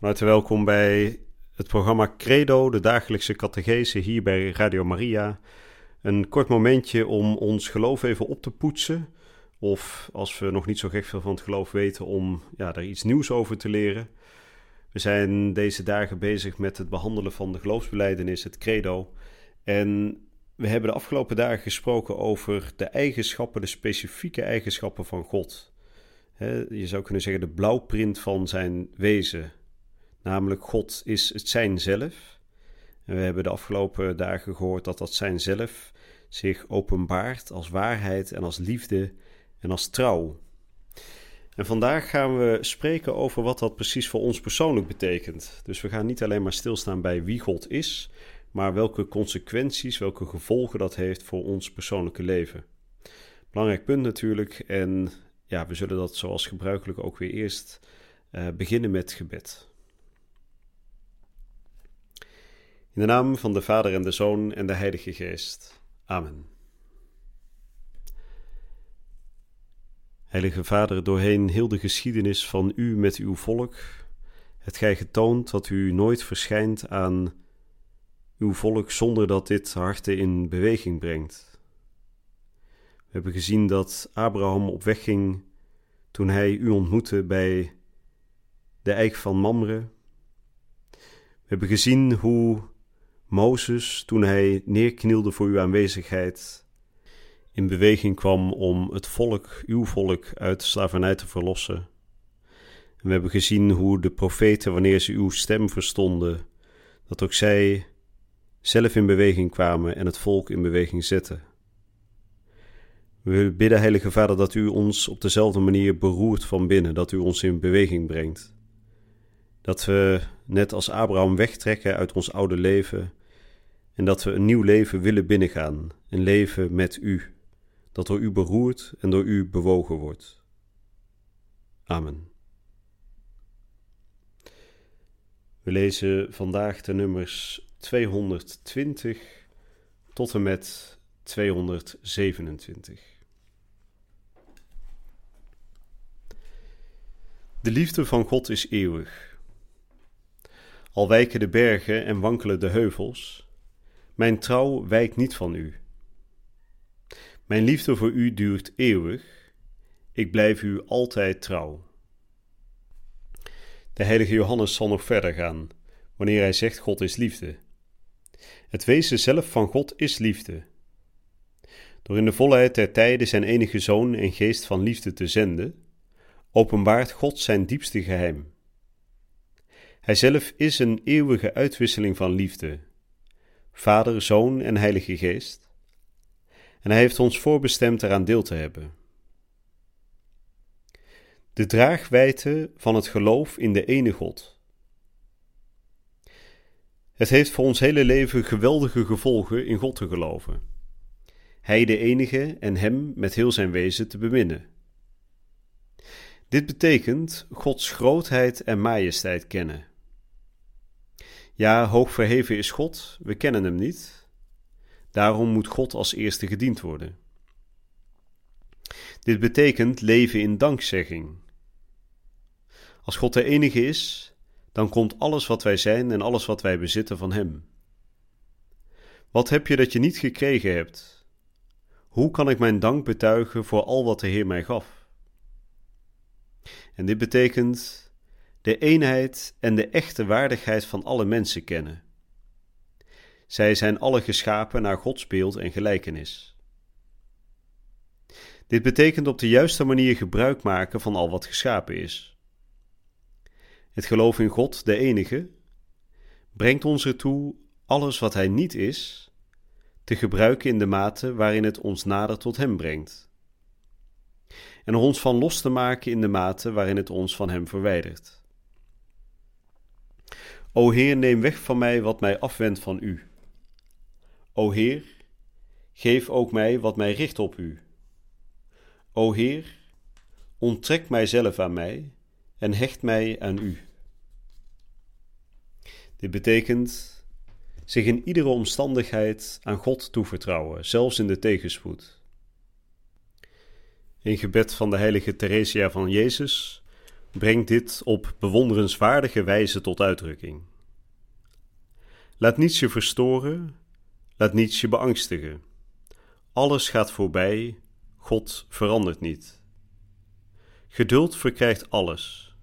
van harte welkom bij het programma Credo, de dagelijkse catechese hier bij Radio Maria. Een kort momentje om ons geloof even op te poetsen. Of als we nog niet zo gek veel van het geloof weten, om ja, daar iets nieuws over te leren. We zijn deze dagen bezig met het behandelen van de geloofsbeleidenis, het Credo. En we hebben de afgelopen dagen gesproken over de eigenschappen, de specifieke eigenschappen van God. je zou kunnen zeggen de blauwprint van zijn wezen. Namelijk, God is het zijn zelf. En we hebben de afgelopen dagen gehoord dat dat zijn zelf zich openbaart als waarheid en als liefde en als trouw. En vandaag gaan we spreken over wat dat precies voor ons persoonlijk betekent. Dus we gaan niet alleen maar stilstaan bij wie God is, maar welke consequenties, welke gevolgen dat heeft voor ons persoonlijke leven. Belangrijk punt natuurlijk. En ja, we zullen dat zoals gebruikelijk ook weer eerst uh, beginnen met gebed. In de naam van de Vader en de Zoon en de Heilige Geest. Amen. Heilige Vader, doorheen heel de geschiedenis van u met uw volk, het gij getoond dat u nooit verschijnt aan uw volk zonder dat dit harten in beweging brengt. We hebben gezien dat Abraham op weg ging toen hij u ontmoette bij de eik van Mamre. We hebben gezien hoe Mozes, toen hij neerknielde voor uw aanwezigheid, in beweging kwam om het volk, uw volk, uit de slavernij te verlossen. En we hebben gezien hoe de profeten, wanneer ze uw stem verstonden, dat ook zij zelf in beweging kwamen en het volk in beweging zetten. We bidden, Heilige Vader, dat u ons op dezelfde manier beroert van binnen, dat u ons in beweging brengt. Dat we, net als Abraham, wegtrekken uit ons oude leven en dat we een nieuw leven willen binnengaan, een leven met u, dat door u beroerd en door u bewogen wordt. Amen. We lezen vandaag de nummers 220 tot en met 227. De liefde van God is eeuwig. Al wijken de bergen en wankelen de heuvels, mijn trouw wijkt niet van u. Mijn liefde voor u duurt eeuwig. Ik blijf u altijd trouw. De heilige Johannes zal nog verder gaan, wanneer hij zegt God is liefde. Het wezen zelf van God is liefde. Door in de volheid der tijden zijn enige zoon en geest van liefde te zenden, openbaart God zijn diepste geheim. Hij zelf is een eeuwige uitwisseling van liefde, Vader, Zoon en Heilige Geest. En Hij heeft ons voorbestemd eraan deel te hebben. De draagwijte van het geloof in de ene God. Het heeft voor ons hele leven geweldige gevolgen in God te geloven. Hij de enige en Hem met heel zijn wezen te beminnen. Dit betekent Gods grootheid en majesteit kennen ja, hoog verheven is God, we kennen hem niet. Daarom moet God als eerste gediend worden. Dit betekent leven in dankzegging. Als God de enige is, dan komt alles wat wij zijn en alles wat wij bezitten van Hem. Wat heb je dat je niet gekregen hebt? Hoe kan ik mijn dank betuigen voor al wat de Heer mij gaf? En dit betekent de eenheid en de echte waardigheid van alle mensen kennen. Zij zijn alle geschapen naar Gods beeld en gelijkenis. Dit betekent op de juiste manier gebruik maken van al wat geschapen is. Het geloof in God, de enige, brengt ons ertoe alles wat Hij niet is, te gebruiken in de mate waarin het ons nader tot Hem brengt. En ons van los te maken in de mate waarin het ons van Hem verwijdert. O Heer, neem weg van mij wat mij afwendt van U. O Heer, geef ook mij wat mij richt op U. O Heer, onttrek mijzelf aan mij en hecht mij aan U. Dit betekent zich in iedere omstandigheid aan God toevertrouwen, zelfs in de tegenspoed. In gebed van de heilige Theresia van Jezus brengt dit op bewonderenswaardige wijze tot uitdrukking. Laat niets je verstoren, laat niets je beangstigen. Alles gaat voorbij, God verandert niet. Geduld verkrijgt alles.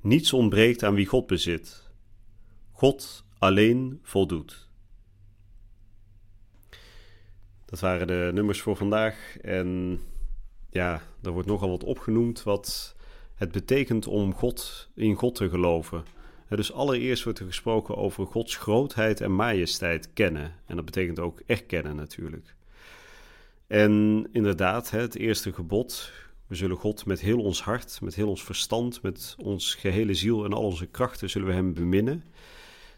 Niets ontbreekt aan wie God bezit. God alleen voldoet. Dat waren de nummers voor vandaag. En ja, er wordt nogal wat opgenoemd wat het betekent om God in God te geloven. Dus allereerst wordt er gesproken over Gods grootheid en majesteit kennen. En dat betekent ook erkennen natuurlijk. En inderdaad, het eerste gebod. We zullen God met heel ons hart, met heel ons verstand, met ons gehele ziel en al onze krachten zullen we Hem beminnen.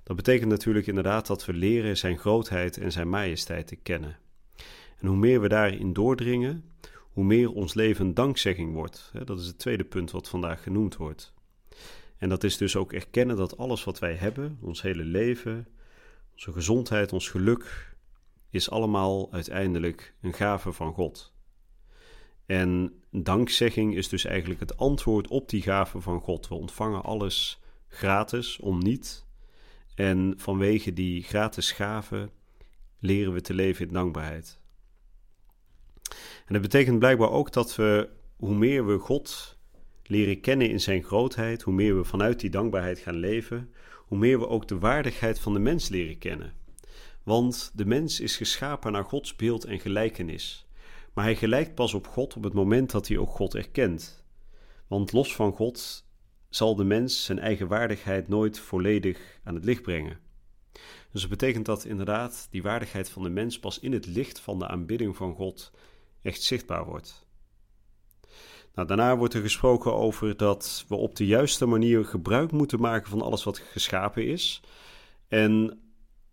Dat betekent natuurlijk inderdaad dat we leren Zijn grootheid en Zijn majesteit te kennen. En hoe meer we daarin doordringen, hoe meer ons leven dankzegging wordt. Dat is het tweede punt wat vandaag genoemd wordt. En dat is dus ook erkennen dat alles wat wij hebben, ons hele leven, onze gezondheid, ons geluk, is allemaal uiteindelijk een gave van God. En dankzegging is dus eigenlijk het antwoord op die gave van God. We ontvangen alles gratis, om niet. En vanwege die gratis gave leren we te leven in dankbaarheid. En dat betekent blijkbaar ook dat we, hoe meer we God leren kennen in zijn grootheid, hoe meer we vanuit die dankbaarheid gaan leven, hoe meer we ook de waardigheid van de mens leren kennen. Want de mens is geschapen naar Gods beeld en gelijkenis. Maar hij gelijkt pas op God op het moment dat hij ook God erkent. Want los van God zal de mens zijn eigen waardigheid nooit volledig aan het licht brengen. Dus dat betekent dat inderdaad die waardigheid van de mens pas in het licht van de aanbidding van God echt zichtbaar wordt. Nou, daarna wordt er gesproken over dat we op de juiste manier gebruik moeten maken van alles wat geschapen is. En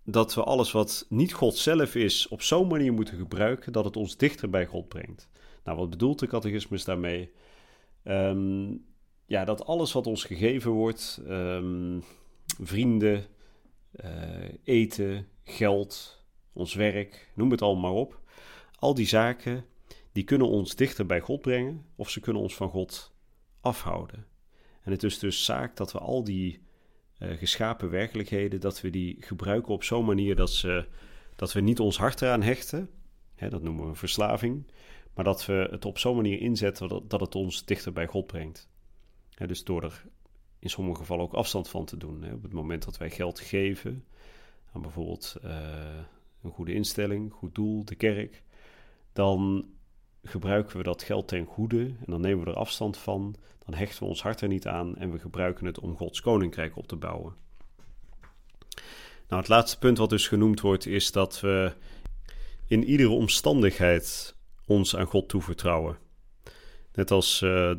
dat we alles wat niet God zelf is, op zo'n manier moeten gebruiken dat het ons dichter bij God brengt. Nou, wat bedoelt de catechismus daarmee? Ehm, ja, dat alles wat ons gegeven wordt, ehm, vrienden, uh, eten, geld, ons werk, noem het allemaal maar op. Al die zaken, die kunnen ons dichter bij God brengen of ze kunnen ons van God afhouden. En het is dus zaak dat we al die uh, geschapen werkelijkheden, dat we die gebruiken op zo'n manier dat, ze, dat we niet ons hart eraan hechten, hè, dat noemen we verslaving, maar dat we het op zo'n manier inzetten dat, dat het ons dichter bij God brengt. Hè, dus door er in sommige gevallen ook afstand van te doen. Hè. Op het moment dat wij geld geven aan bijvoorbeeld uh, een goede instelling, goed doel, de kerk, dan gebruiken we dat geld ten goede en dan nemen we er afstand van, dan hechten we ons hart er niet aan en we gebruiken het om Gods koninkrijk op te bouwen. Nou, het laatste punt wat dus genoemd wordt is dat we in iedere omstandigheid ons aan God toevertrouwen. Net als uh,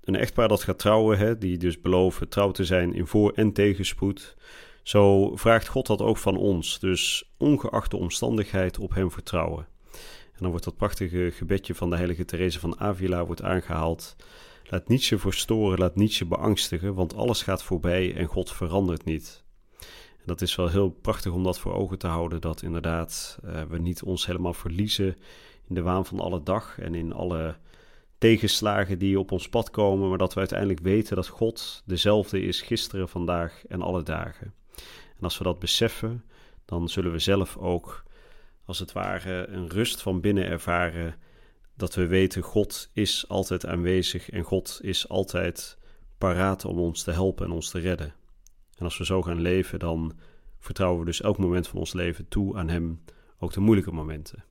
een echtpaar dat gaat trouwen, hè, die dus beloven trouw te zijn in voor- en tegenspoed, zo vraagt God dat ook van ons. Dus ongeacht de omstandigheid op Hem vertrouwen. En dan wordt dat prachtige gebedje van de heilige Therese van Avila wordt aangehaald. Laat niets je verstoren, laat niets je beangstigen, want alles gaat voorbij en God verandert niet. En dat is wel heel prachtig om dat voor ogen te houden, dat inderdaad uh, we niet ons helemaal verliezen in de waan van alle dag en in alle tegenslagen die op ons pad komen, maar dat we uiteindelijk weten dat God dezelfde is gisteren, vandaag en alle dagen. En als we dat beseffen, dan zullen we zelf ook als het ware een rust van binnen ervaren. Dat we weten, God is altijd aanwezig en God is altijd paraat om ons te helpen en ons te redden. En als we zo gaan leven, dan vertrouwen we dus elk moment van ons leven toe aan Hem, ook de moeilijke momenten.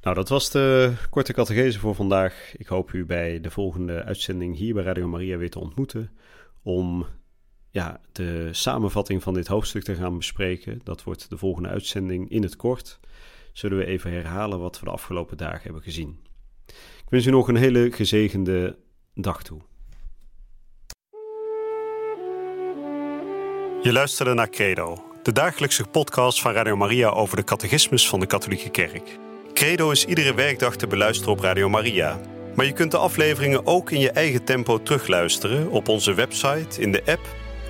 Nou, dat was de korte catechese voor vandaag. Ik hoop u bij de volgende uitzending hier bij Radio Maria weer te ontmoeten om ja, de samenvatting van dit hoofdstuk te gaan bespreken. Dat wordt de volgende uitzending in het kort. Zullen we even herhalen wat we de afgelopen dagen hebben gezien. Ik wens u nog een hele gezegende dag toe. Je luisterde naar Credo, de dagelijkse podcast van Radio Maria over de catechismus van de Katholieke Kerk. Credo is iedere werkdag te beluisteren op Radio Maria. Maar je kunt de afleveringen ook in je eigen tempo terugluisteren op onze website, in de app